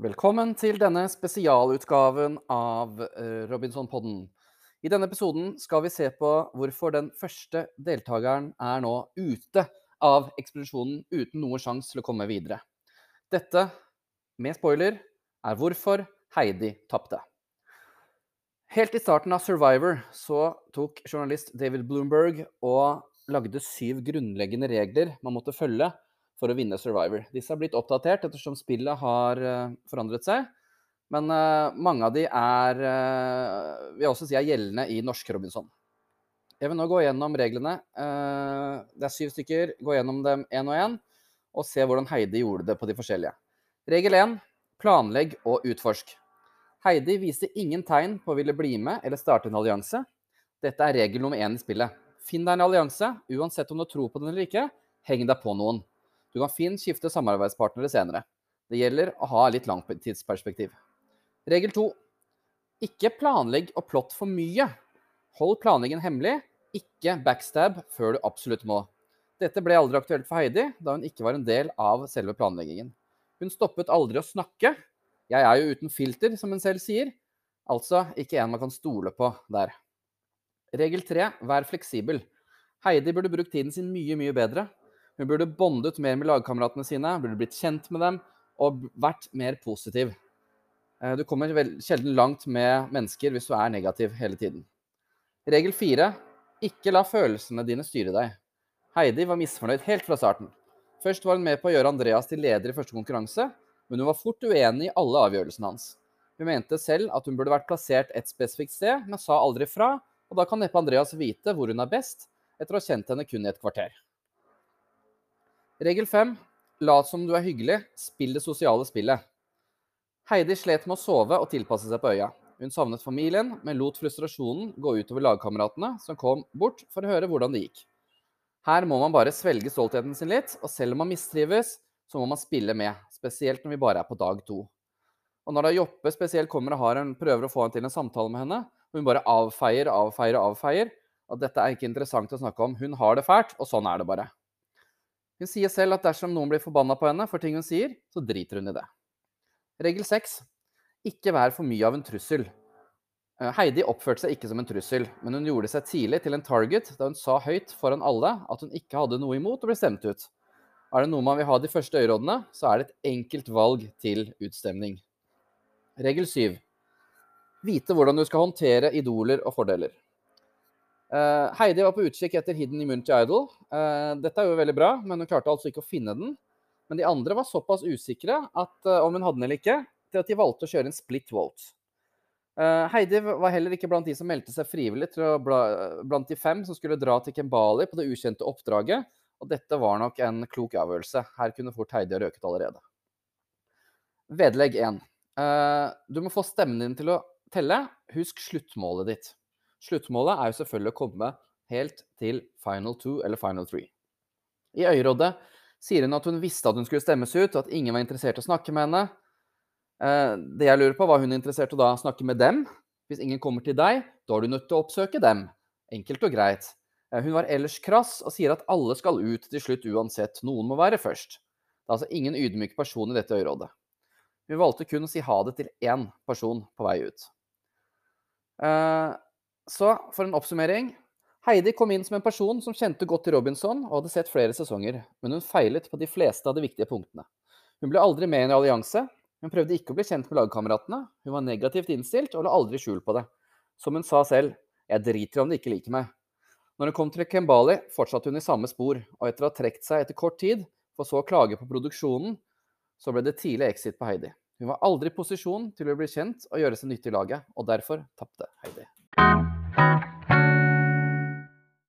Velkommen til denne spesialutgaven av uh, Robinson-podden. I denne episoden skal vi se på hvorfor den første deltakeren er nå ute av ekspedisjonen uten noen sjanse til å komme videre. Dette, med spoiler, er hvorfor Heidi tapte. Helt i starten av Survivor så tok journalist David Bloomberg og lagde syv grunnleggende regler man måtte følge for å vinne Survivor. Disse har blitt oppdatert ettersom spillet har uh, forandret seg. Men uh, mange av de er uh, vil jeg også si er gjeldende i norsk Robinson. Jeg vil nå gå gjennom reglene. det er syv stykker. Gå gjennom dem én og én og se hvordan Heidi gjorde det på de forskjellige. Regel 1. Planlegg og utforsk. Heidi viste ingen tegn på å ville bli med eller starte en allianse. Dette er regel nummer én i spillet. Finn deg en allianse, uansett om du tror på den eller ikke. Heng deg på noen. Du kan fint skifte samarbeidspartnere senere. Det gjelder å ha litt langtidsperspektiv. Regel to. Ikke planlegg og plott for mye. Hold planleggingen hemmelig, ikke backstab før du absolutt må. Dette ble aldri aktuelt for Heidi, da hun ikke var en del av selve planleggingen. Hun stoppet aldri å snakke. Jeg er jo uten filter, som hun selv sier. Altså ikke en man kan stole på der. Regel tre vær fleksibel. Heidi burde brukt tiden sin mye, mye bedre. Hun burde bondet mer med lagkameratene sine, burde blitt kjent med dem og vært mer positiv. Eh, du kommer sjelden langt med mennesker hvis du er negativ hele tiden. Regel fire ikke la følelsene dine styre deg. Heidi var misfornøyd helt fra starten. Først var hun med på å gjøre Andreas til leder i første konkurranse, men hun var fort uenig i alle avgjørelsene hans. Hun mente selv at hun burde vært plassert et spesifikt sted, men sa aldri fra, og da kan neppe Andreas vite hvor hun er best, etter å ha kjent henne kun i et kvarter. Regel 5. Lat som du er hyggelig. Spill det sosiale spillet. Heidi slet med å sove og tilpasse seg på øya. Hun savnet familien, men lot frustrasjonen gå utover lagkameratene, som kom bort for å høre hvordan det gikk. Her må man bare svelge stoltheten sin litt, og selv om man mistrives, så må man spille med. Spesielt når vi bare er på dag to. Og når da Joppe spesielt kommer og en, prøver å få henne til en samtale med henne, hun bare avfeier, avfeier, avfeier, at dette er ikke interessant å snakke om. Hun har det fælt, og sånn er det bare. Hun sier selv at dersom noen blir forbanna på henne for ting hun sier, så driter hun i det. Regel 6. Ikke vær for mye av en trussel. Eh, Heidi oppførte seg ikke som en trussel, men hun gjorde seg tidlig til en target da hun sa høyt foran alle at hun ikke hadde noe imot å bli stemt ut. Er det noe man vil ha de første øyerådene, så er det et enkelt valg til utstemning. Regel 7. Vite hvordan du skal håndtere idoler og fordeler. Uh, Heidi var på utkikk etter Hidden Immunity Idol. Uh, dette er jo veldig bra, men hun klarte altså ikke å finne den. Men de andre var såpass usikre at, uh, om hun hadde den eller ikke, til at de valgte å kjøre en split vote. Heidi var heller ikke blant de som meldte seg frivillig bla, blant de fem som skulle dra til Kembali på det ukjente oppdraget. Og dette var nok en klok avgjørelse. Her kunne fort Heidi ha røket allerede. Vedlegg 1. du må få stemmen din til å telle. Husk sluttmålet ditt. Sluttmålet er jo selvfølgelig å komme helt til final two eller final three. I øyrådet sier hun at hun visste at hun skulle stemmes ut, og at ingen var interessert i å snakke med henne. Eh, det jeg lurer på, var hun interessert i å da snakke med dem? Hvis ingen kommer til deg, da er du nødt til å oppsøke dem. Enkelt og greit. Eh, hun var ellers krass og sier at alle skal ut til slutt uansett. Noen må være først. Det er altså ingen ydmyk person i dette øyrådet. Hun valgte kun å si ha det til én person på vei ut. Eh, så for en oppsummering. Heidi kom inn som en person som kjente godt til Robinson og hadde sett flere sesonger, men hun feilet på de fleste av de viktige punktene. Hun ble aldri med i en allianse, hun prøvde ikke å bli kjent med lagkameratene, hun var negativt innstilt og la aldri skjul på det. Som hun sa selv, jeg driter om de ikke liker meg. Når hun kom til Kembali, fortsatte hun i samme spor, og etter å ha trukket seg etter kort tid, for så å klage på produksjonen, så ble det tidlig exit på Heidi. Hun var aldri i posisjon til å bli kjent og gjøre seg nyttig i laget, og derfor tapte Heidi.